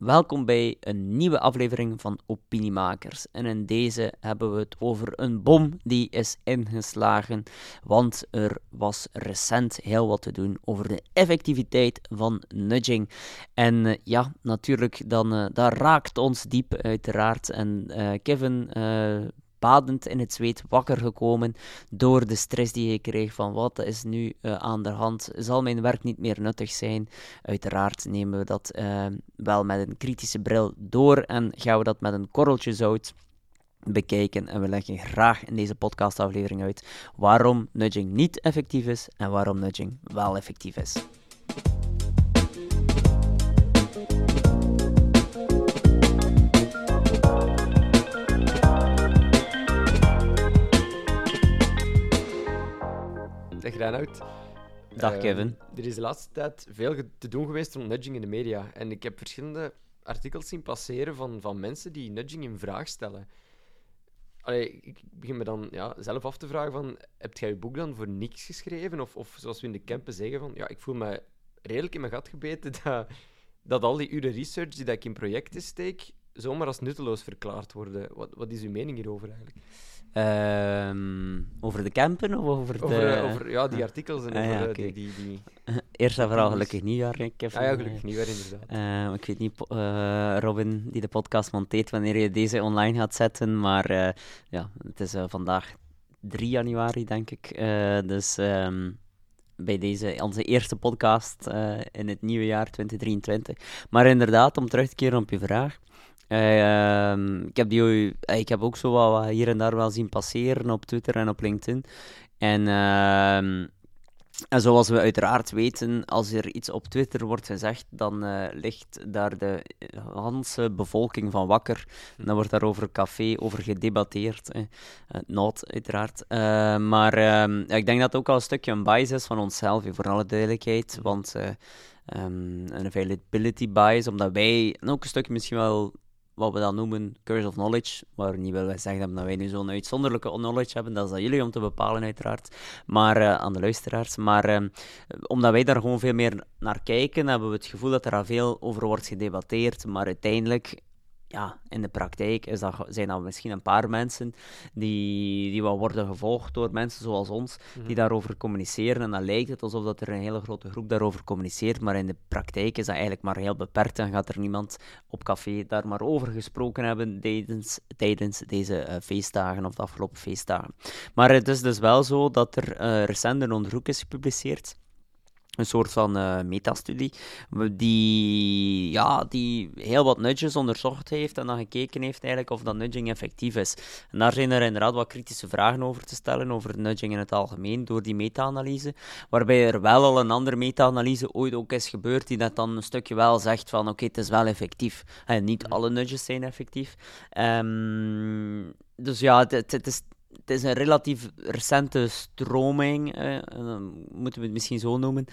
welkom bij een nieuwe aflevering van Opiniemakers. En in deze hebben we het over een bom die is ingeslagen, want er was recent heel wat te doen over de effectiviteit van nudging. En uh, ja, natuurlijk, dan, uh, dat raakt ons diep uiteraard. En uh, Kevin badend in het zweet wakker gekomen door de stress die ik kreeg van wat is nu uh, aan de hand. Zal mijn werk niet meer nuttig zijn? Uiteraard nemen we dat uh, wel met een kritische bril door en gaan we dat met een korreltje zout bekijken. En we leggen graag in deze podcastaflevering uit waarom nudging niet effectief is en waarom nudging wel effectief is. Reinoud. Dag Uh, Kevin. er is de laatste tijd veel te doen geweest rond nudging in de media. En ik heb verschillende artikels zien passeren van, van mensen die nudging in vraag stellen. Allee, ik begin me dan ja, zelf af te vragen van... Heb jij je boek dan voor niks geschreven? Of, of zoals we in de campen zeggen van... Ja, ik voel me redelijk in mijn gat gebeten dat, dat al die uren research die dat ik in projecten steek... zomaar als nutteloos verklaard worden. Wat, wat is uw mening hierover eigenlijk? Ehm, over de campen of over de... Over, eh, over ja, die artikels en Ah, ja, over eh, oké. die... die, die... Eerst en vooral gelukkig nieuwjaar, Kevin. Ah ja, gelukkig niet weer inderdaad. Eh, ik weet niet, eh, Robin, die de podcast monteert, wanneer je deze online gaat zetten. Maar eh, ja, het is eh, vandaag 3 januari, denk ik. Eh, dus ehm, bij deze, onze eerste podcast eh, in het nieuwe jaar 2023. Maar inderdaad, om terug te keren op je vraag. Eh, ehm, ik, heb die, eh, ik heb ook zo wat, hier en daar wel zien passeren op Twitter en op LinkedIn. En ehm, en zoals we uiteraard weten, als er iets op Twitter wordt gezegd, dan eh, ligt daar de hele bevolking van wakker. En dan wordt daar over café over gedebatteerd. Eh. Not, uiteraard. Maar ehm, ik denk dat het ook al een stukje een bias is van onszelf, voor alle duidelijkheid. Want een availability bias, omdat wij, ook een stukje misschien wel wat we dan noemen curse of knowledge, waar niet willen zeggen dat wij nu zo'n uitzonderlijke knowledge hebben, dat is aan jullie om te bepalen uiteraard, maar eh, aan de luisteraars. Maar eh, omdat wij daar gewoon veel meer naar kijken, hebben we het gevoel dat er al veel over wordt gedebatteerd, maar uiteindelijk, ja, in de praktijk is dat, zijn dat misschien een paar mensen die, die wel worden gevolgd door mensen zoals ons, die daarover communiceren. En dan lijkt het alsof dat er een hele grote groep daarover communiceert, maar in de praktijk is dat eigenlijk maar heel beperkt en gaat er niemand op café daar maar over gesproken hebben tijdens, tijdens deze eh, feestdagen of de afgelopen feestdagen. Maar het is dus wel zo dat er eh, recent een onderzoek is gepubliceerd. Een soort van eh, metastudie, die, ja, die heel wat nudges onderzocht heeft en dan gekeken heeft eigenlijk of dat nudging effectief is. En daar zijn er inderdaad wat kritische vragen over te stellen, over nudging in het algemeen, door die meta-analyse. Waarbij er wel al een andere meta-analyse ooit ook is gebeurd, die dat dan een stukje wel zegt van oké, het is wel effectief. En niet alle nudges zijn effectief. Ehm, dus ja, het, het, het is, het is een relatief recente stroming, eh, moeten we het misschien zo noemen,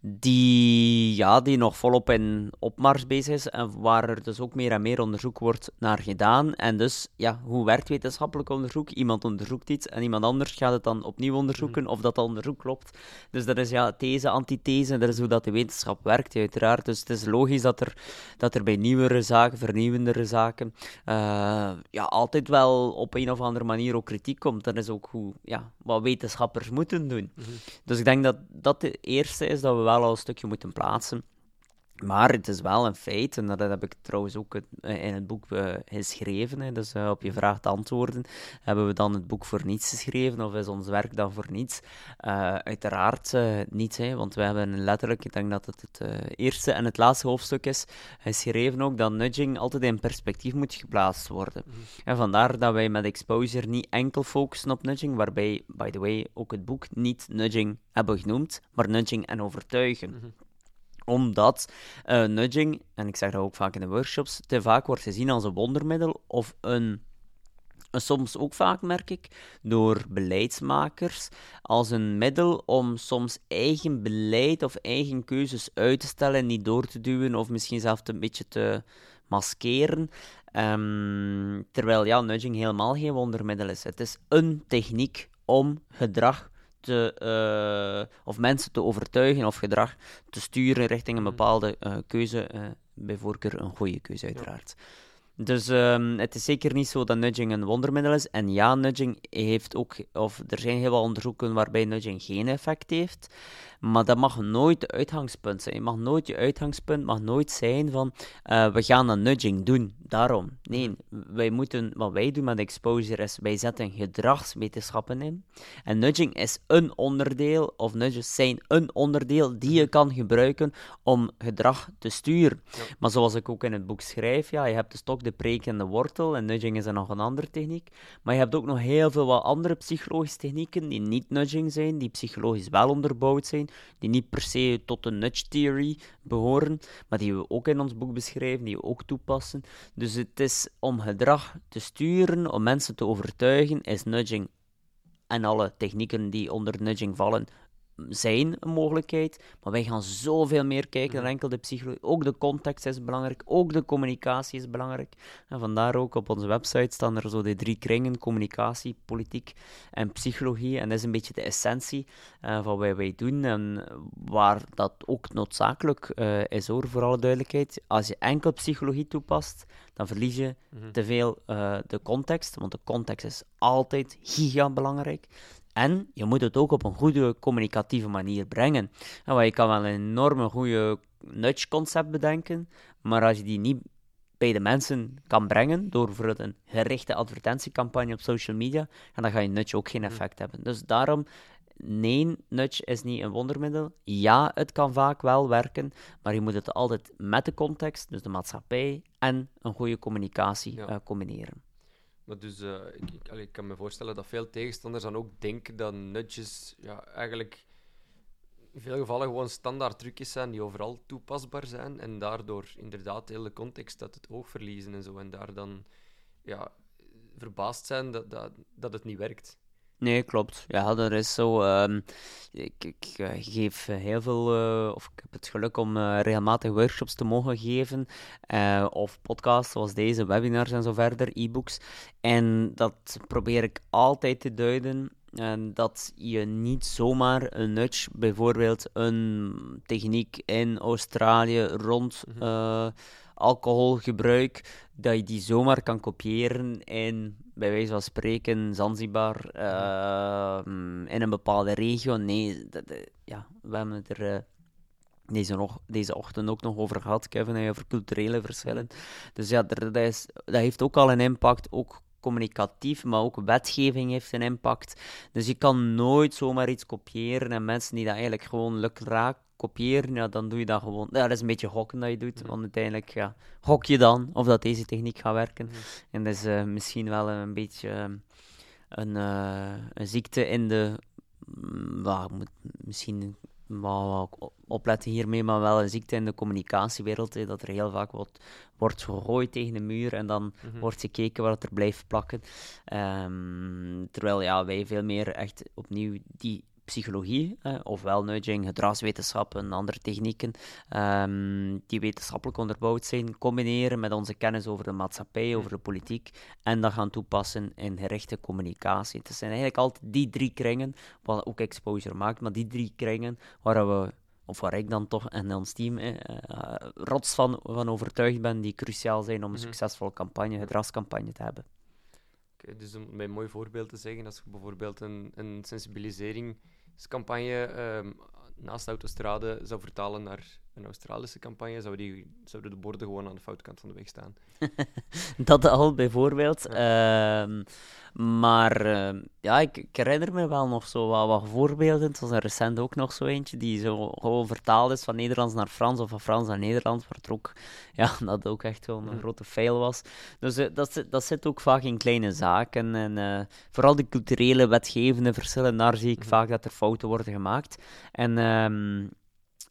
die, ja, die nog volop in opmars bezig is en waar er dus ook meer en meer onderzoek wordt naar gedaan. En dus, ja, hoe werkt wetenschappelijk onderzoek? Iemand onderzoekt iets en iemand anders gaat het dan opnieuw onderzoeken of dat onderzoek klopt. Dus dat is ja, these, antithese, dat is hoe dat de wetenschap werkt, uiteraard. Dus het is logisch dat er, dat er bij nieuwere zaken, vernieuwendere zaken, eh, ja, altijd wel op een of andere manier ook kritiek komt. Dat is ook hoe, ja, wat wetenschappers moeten doen. Dus ik denk dat dat de eerste is dat we wel al een stukje moeten plaatsen. Maar het is wel een feit, en dat heb ik trouwens ook eh, in het boek eh, geschreven. Dus eh, op je vraag te antwoorden, hebben we dan het boek voor niets geschreven, of is ons werk dan voor niets? Uiteraard niet, hè, want we hebben letterlijk, ik denk dat het het eerste en het laatste hoofdstuk is, geschreven ook dat nudging altijd in perspectief moet geplaatst worden. En vandaar dat wij met exposure niet enkel focussen op nudging, waarbij, by the way, ook het boek niet nudging hebben genoemd, maar nudging en overtuigen omdat eh, nudging, en ik zeg dat ook vaak in de workshops, te vaak wordt gezien als een wondermiddel of een, en soms ook vaak merk ik, door beleidsmakers, als een middel om soms eigen beleid of eigen keuzes uit te stellen en niet door te duwen of misschien zelfs een beetje te maskeren. Ehm, terwijl ja, nudging helemaal geen wondermiddel is. Het is een techniek om gedrag te, eh, of mensen te overtuigen of gedrag te sturen richting een bepaalde eh, keuze, eh, bij voorkeur een goede keuze, uiteraard. Dus ehm, het is zeker niet zo dat nudging een wondermiddel is. En ja, nudging heeft ook, of er zijn heel wat onderzoeken waarbij nudging geen effect heeft. Maar dat mag nooit de uitgangspunt zijn. Je mag nooit je uitgangspunt mag nooit zijn van uh, we gaan een nudging doen. Daarom. Nee, wij moeten, wat wij doen met exposure is wij zetten gedragswetenschappen in. En nudging is een onderdeel, of nudges zijn een onderdeel die je kan gebruiken om gedrag te sturen. Maar zoals ik ook in het boek schrijf, ja, je hebt de stok, de preek en de wortel. En nudging is er nog een andere techniek. Maar je hebt ook nog heel veel wat andere psychologische technieken die niet nudging zijn, die psychologisch wel onderbouwd zijn die niet per se tot de nudge theory behoren, maar die we ook in ons boek beschrijven, die we ook toepassen. Dus het is om gedrag te sturen, om mensen te overtuigen, is nudging en alle technieken die onder nudging vallen zijn een mogelijkheid, maar wij gaan zoveel meer kijken naar mhm. enkel de psychologie. Ook de context is belangrijk, ook de communicatie is belangrijk. En vandaar ook op onze website staan er zo de drie kringen: communicatie, politiek en psychologie. En dat is een beetje de essentie uh, van wat wij doen en waar dat ook noodzakelijk uh, is hoor, voor alle duidelijkheid. Als je enkel psychologie toepast, dan verlies je mhm. te veel uh, de context, want de context is altijd giga belangrijk. En je moet het ook op een goede communicatieve manier brengen. En je kan wel een enorme goede nudge-concept bedenken, maar als je die niet bij de mensen kan brengen door bijvoorbeeld een gerichte advertentiecampagne op social media, dan ga je nudge ook geen effect hebben. Dus daarom, nee, nudge is niet een wondermiddel. Ja, het kan vaak wel werken, maar je moet het altijd met de context, dus de maatschappij, en een goede communicatie eh, combineren. Maar dus, uh, ik, ik, ik, kan me voorstellen dat veel tegenstanders dan ook denken dat nudges ja, eigenlijk in veel gevallen gewoon standaard trucjes zijn die overal toepasbaar zijn. En daardoor inderdaad heel de context uit het oog verliezen en zo. En daar dan ja, verbaasd zijn dat, dat, dat het niet werkt. Nee, klopt. Ja, dat is zo. Um, ik, ik uh, geef heel veel, uh, of ik heb het geluk om uh, regelmatig workshops te mogen geven, of podcasts zoals deze, webinars en zo verder, e-books. En dat probeer ik altijd te duiden. En dat je niet zomaar een nudge, bijvoorbeeld een techniek in Australië rond mm alcoholgebruik, dat je die zomaar kan kopiëren in bij wijze van spreken, Zanzibar, uh, in een bepaalde regio. Nee, dat, ja, we hebben het er uh, deze, nog, deze ochtend ook nog over gehad, Kevin, over culturele verschillen. Dus ja, dat, is, dat heeft ook al een impact, ook communicatief, maar ook wetgeving heeft een impact. Dus je kan nooit zomaar iets kopiëren en mensen die dat eigenlijk gewoon lukraak kopiëren, ja, dan doe je dat gewoon. Ja, dat is een beetje gokken dat je doet, want uiteindelijk ja, gok je dan of dat deze techniek gaat werken. En dat is uh, misschien wel een beetje uh, een, uh, een, ziekte in de. Uh, moet misschien wel opletten hiermee, maar wel een ziekte in de communicatiewereld. Hè, dat er heel vaak wordt, wordt gegooid tegen de muur en dan mm wordt gekeken wat er blijft plakken. Um, terwijl ja, wij veel meer echt opnieuw die psychologie, eh, ofwel nudging, gedragswetenschappen en andere technieken um, die wetenschappelijk onderbouwd zijn, combineren met onze kennis over de maatschappij, over de politiek, en dat gaan toepassen in gerichte communicatie. Het zijn eigenlijk altijd die drie kringen, wat ook exposure maakt, maar die drie kringen waar we of waar ik dan toch en ons team eh, rots van, van overtuigd ben, die cruciaal zijn om een mhm. succesvolle campagne, gedragscampagne te hebben. Dus om bij een mooi voorbeeld te zeggen, als je bijvoorbeeld een, een sensibilisering campagne um, naast de autostrade zou vertalen naar een Australische campagne, zouden, die, zouden de borden gewoon aan de foute kant van de weg staan. dat al, bijvoorbeeld. Ehm, maar ehm, ja, ik, herinner me wel nog zo wat, wat voorbeelden. Het was er recent ook nog zo eentje die zo gewoon vertaald is van Nederlands naar Frans of van Frans naar Nederlands, waar het ook, ja, dat ook echt wel een mhm. grote fail was. Dus uh, dat, dat zit ook vaak in kleine zaken. En uh, vooral de culturele wetgevende verschillen, daar zie ik mhm. vaak dat er fouten worden gemaakt. En... Um,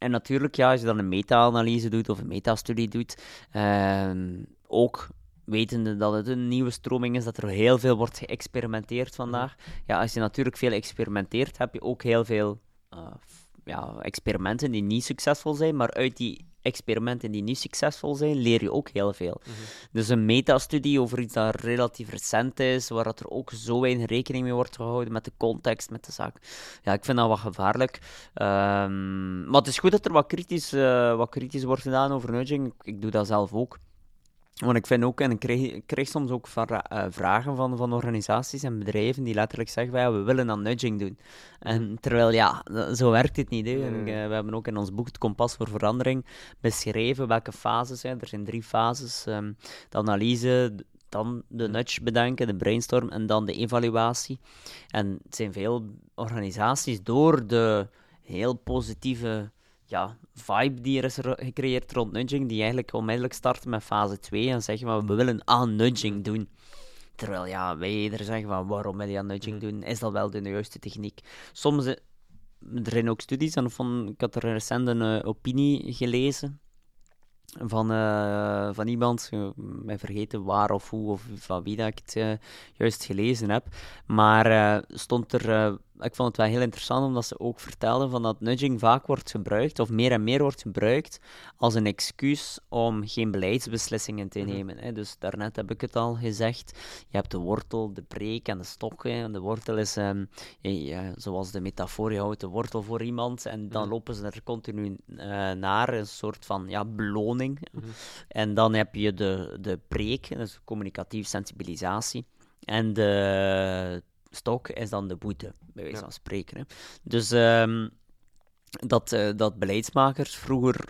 en natuurlijk, ja, als je dan een meta-analyse doet of een metastudie doet, ehm, ook wetende dat het een nieuwe stroming is, dat er heel veel wordt geëxperimenteerd vandaag. Ja, als je natuurlijk veel experimenteert, heb je ook heel veel uh, ja, experimenten die niet succesvol zijn, maar uit die experimenten die niet succesvol zijn, leer je ook heel veel. Mhm. Dus een metastudie over iets dat relatief recent is, waar dat er ook zo weinig rekening mee wordt gehouden met de context, met de zaak. Ja, ik vind dat wat gevaarlijk. Ehm, maar het is goed dat er wat kritisch, eh, wat kritisch wordt gedaan over nudging. Ik, ik doe dat zelf ook. Want ik vind ook, en ik krijg, ik krijg soms ook eh, vragen van, van organisaties en bedrijven die letterlijk zeggen: ja, we willen dan nudging doen. En terwijl, ja, zo werkt het niet. Hè. En, Nee. eh, we hebben ook in ons boek Het Kompas voor Verandering beschreven welke fases zijn. Er zijn drie fases: ehm, de analyse, dan de nudge bedenken, de brainstorm en dan de evaluatie. En het zijn veel organisaties door de heel positieve ja, vibe die er is gecreëerd rond nudging, die eigenlijk onmiddellijk starten met fase 2 en zeggen van we willen aan nudging doen. Terwijl ja, wij eerder zeggen van waarom wil je aan nudging doen? Is dat wel de juiste techniek? Soms, eh, er zijn ook studies, en van, ik had er recent een eh, opinie gelezen van, eh, van iemand, ik ben vergeten waar of hoe of van wie dat ik het juist gelezen heb. Maar stond er, ik vond het wel heel interessant omdat ze ook vertelden van dat nudging vaak wordt gebruikt, of meer en meer wordt gebruikt, als een excuus om geen beleidsbeslissingen te nemen. Hè. Dus daarnet heb ik het al gezegd, je hebt de wortel, de preek en de stok. Hè. En de wortel is, ehm, zoals de metafoor, je houdt de wortel voor iemand en dan Mhm. lopen ze er continu eh, naar, een soort van ja, beloning. Mhm. En dan heb je de, de preek, dus communicatieve sensibilisatie. En de stok is dan de boete, bij wijze van spreken. Hè. Dus ehm, dat, eh, dat beleidsmakers vroeger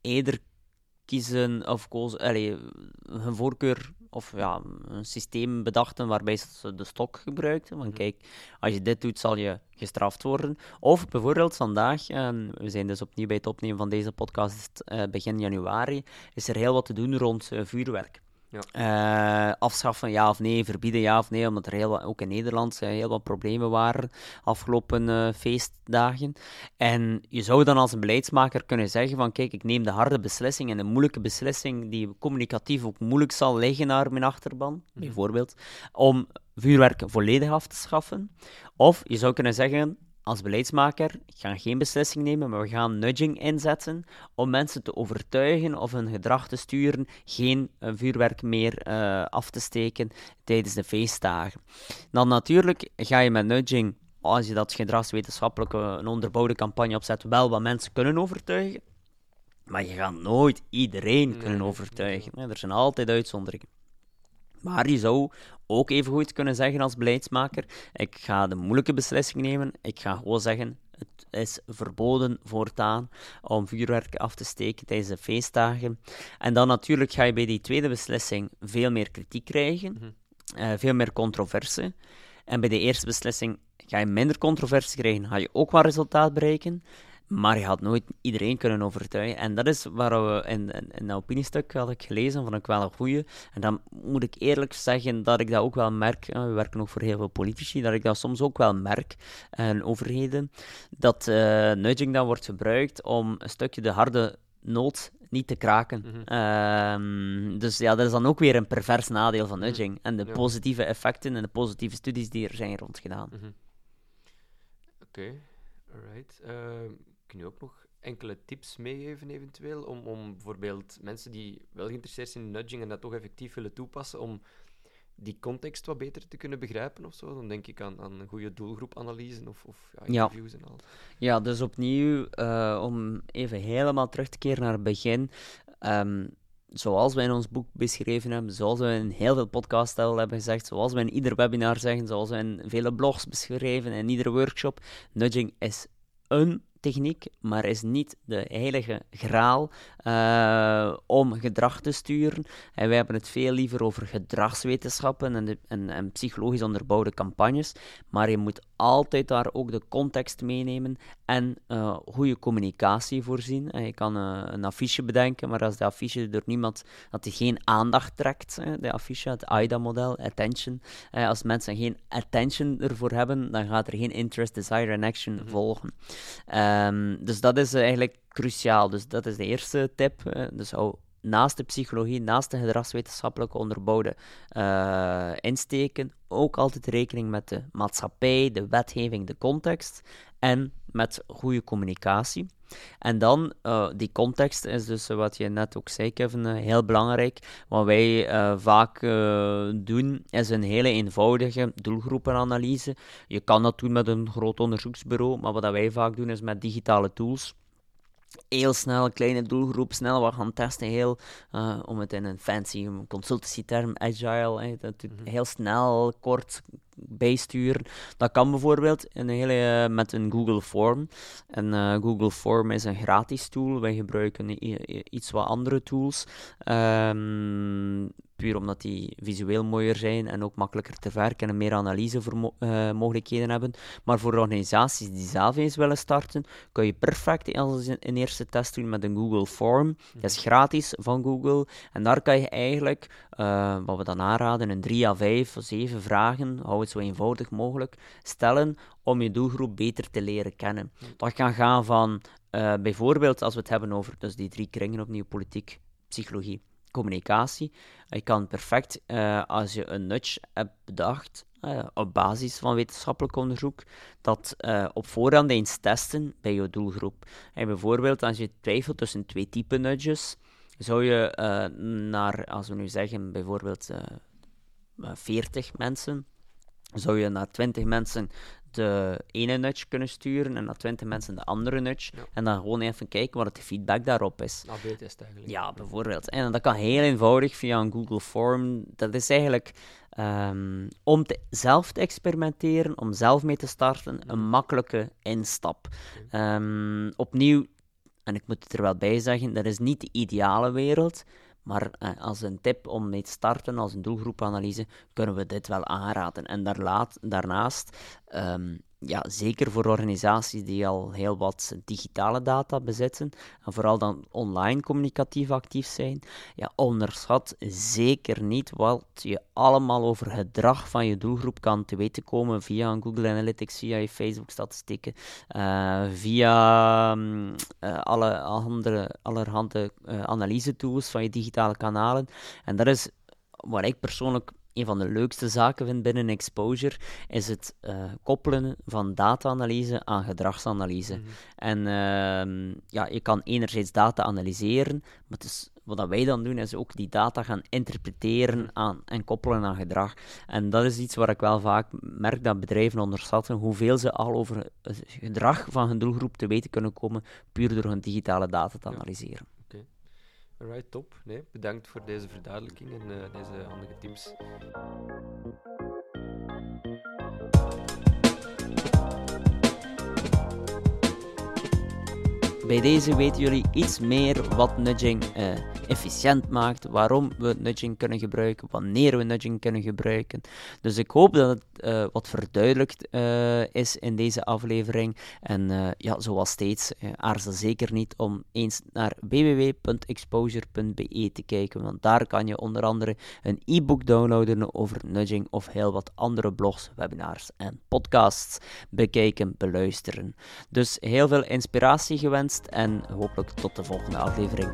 eerder kiezen of kozen, allee, hun voorkeur of ja, een systeem bedachten waarbij ze de stok gebruikten. Van Mhm. kijk, als je dit doet, zal je gestraft worden. Of bijvoorbeeld vandaag, en we zijn dus opnieuw bij het opnemen van deze podcast eh, begin januari, is er heel wat te doen rond eh, vuurwerk. Eh, afschaffen ja of nee, verbieden ja of nee, omdat er heel wat, ook in Nederland heel wat problemen waren afgelopen eh, feestdagen. En je zou dan als een beleidsmaker kunnen zeggen van kijk, ik neem de harde beslissing en de moeilijke beslissing die communicatief ook moeilijk zal liggen naar mijn achterban, bijvoorbeeld, om vuurwerk volledig af te schaffen. Of je zou kunnen zeggen als beleidsmaker, ik ga geen beslissing nemen, maar we gaan nudging inzetten om mensen te overtuigen of hun gedrag te sturen geen eh, vuurwerk meer eh, af te steken tijdens de feestdagen. Dan natuurlijk ga je met nudging, als je dat gedragswetenschappelijk een onderbouwde campagne opzet, wel wat mensen kunnen overtuigen. Maar je gaat nooit iedereen kunnen overtuigen. Er zijn altijd uitzonderingen. Maar je zou ook even goed kunnen zeggen als beleidsmaker: ik ga de moeilijke beslissing nemen. Ik ga gewoon zeggen: het is verboden voortaan om vuurwerk af te steken tijdens de feestdagen. En dan natuurlijk ga je bij die tweede beslissing veel meer kritiek krijgen, Mhm. eh, veel meer controverse. En bij de eerste beslissing ga je minder controverse krijgen, ga je ook wel resultaat bereiken. Maar je gaat nooit iedereen kunnen overtuigen. En dat is waar we in, in, in dat opiniestuk had ik gelezen, vond ik wel een goeie. En dan moet ik eerlijk zeggen dat ik dat ook wel merk. We werken ook voor heel veel politici, dat ik dat soms ook wel merk. En overheden. Dat eh, nudging dan wordt gebruikt om een stukje de harde noot niet te kraken. Mhm. Ehm, dus ja, dat is dan ook weer een pervers nadeel van Mhm. nudging. En de Ja. positieve effecten en de positieve studies die er zijn rondgedaan. Mhm. Oké, alright. Ehm, kun je ook nog enkele tips meegeven, eventueel, om, om bijvoorbeeld mensen die wel geïnteresseerd zijn in nudging en dat toch effectief willen toepassen, om die context wat beter te kunnen begrijpen of zo? Dan denk ik aan, aan een goede doelgroepanalyse of, of ja, Ja. interviews en al. Ja, dus opnieuw, eh, om even helemaal terug te keren naar het begin. Ehm, zoals we in ons boek beschreven hebben, zoals we in heel veel podcasts al hebben gezegd, zoals we in ieder webinar zeggen, zoals we in vele blogs beschreven, in iedere workshop, nudging is een techniek, maar is niet de heilige graal eh, om gedrag te sturen. En wij hebben het veel liever over gedragswetenschappen en, de, en, en psychologisch onderbouwde campagnes, maar je moet altijd daar ook de context meenemen en eh, goede communicatie voorzien. En je kan eh, een affiche bedenken, maar als de affiche door niemand, dat die geen aandacht trekt, hè, de affiche, het AIDA-model, attention. Eh, als mensen geen attention ervoor hebben, dan gaat er geen interest, desire en action Mhm. volgen. Ehm, dus dat is eh, eigenlijk cruciaal. Dus dat is de eerste tip. eh, dus hou naast de psychologie, naast de gedragswetenschappelijke onderbouwde eh, insteken, ook altijd rekening met de maatschappij, de wetgeving, de context en met goede communicatie. En dan, uh, die context is dus wat je net ook zei, Kevin, uh, heel belangrijk. Wat wij vaak doen, is een hele eenvoudige doelgroepenanalyse. Je kan dat doen met een groot onderzoeksbureau, maar wat wij vaak doen is met digitale tools heel snel, kleine doelgroep, snel wat gaan testen. Heel, uh, om het in een fancy consultancy term, agile, dat mhm. heel snel, kort bijsturen. Dat kan bijvoorbeeld in een hele, uh, met een Google Form. En uh, Google Form is een gratis tool. Wij gebruiken iets wat andere tools. Um, puur omdat die visueel mooier zijn en ook makkelijker te verwerken en meer analysemogelijkheden uh, hebben. Maar voor organisaties die zelf eens willen starten, kun je perfect een eerste test doen met een Google Form. Dat is gratis van Google. En daar kan je eigenlijk, uh, wat we dan aanraden, een 3 à 5 of 7 vragen, het zo eenvoudig mogelijk, stellen om je doelgroep beter te leren kennen. Dat kan gaan van uh, bijvoorbeeld, als we het hebben over dus die drie kringen opnieuw, politiek, psychologie communicatie. Je kan perfect, uh, als je een nudge hebt bedacht, uh, op basis van wetenschappelijk onderzoek, dat uh, op voorhand eens testen bij je doelgroep. En bijvoorbeeld, als je twijfelt tussen twee typen nudges, zou je naar, als we nu zeggen, bijvoorbeeld 40 mensen, zou je naar 20 mensen de ene nudge kunnen sturen en naar 20 mensen de andere nudge. En dan gewoon even kijken wat de feedback daarop is. AB-test eigenlijk. Ja, bijvoorbeeld. En dat kan heel eenvoudig via een Google Form. Dat is eigenlijk um, om te, zelf te experimenteren, om zelf mee te starten, een mhm. makkelijke instap. Um, opnieuw, en ik moet het er wel bij zeggen, dat is niet de ideale wereld. Maar eh, als een tip om mee te starten, als een doelgroepanalyse, kunnen we dit wel aanraden. En daarlaat, daarnaast um, ja, zeker voor organisaties die al heel wat digitale data bezitten, en vooral dan online communicatief actief zijn, ja, onderschat zeker niet wat je allemaal over gedrag van je doelgroep kan te weten komen via Google Analytics, via je Facebook-statistieken, uh, via um, uh, alle andere, allerhande uh, analyse-tools van je digitale kanalen. En dat is waar ik persoonlijk een van de leukste zaken vind binnen exposure, is het uh, koppelen van data-analyse aan gedragsanalyse. Mhm. En uh, ja, je kan enerzijds data analyseren, maar het is, wat wij dan doen, is ook die data gaan interpreteren mhm. aan, en koppelen aan gedrag. En dat is iets waar ik wel vaak merk dat bedrijven onderschatten, hoeveel ze al over het gedrag van hun doelgroep te weten kunnen komen, puur door hun digitale data te analyseren. Alright, top. Nee, bedankt voor deze verduidelijking en uh, deze handige tips. Bij deze weten jullie iets meer wat nudging uh, efficiënt maakt, waarom we nudging kunnen gebruiken, wanneer we nudging kunnen gebruiken. Dus ik hoop dat het uh, wat verduidelijkt uh, is in deze aflevering. En ja, zoals steeds, aarzel zeker niet om eens naar www.exposure.be te kijken, want daar kan je onder andere een e-book downloaden over nudging of heel wat andere blogs, webinars en podcasts bekijken, beluisteren. Dus heel veel inspiratie gewenst en hopelijk tot de volgende aflevering.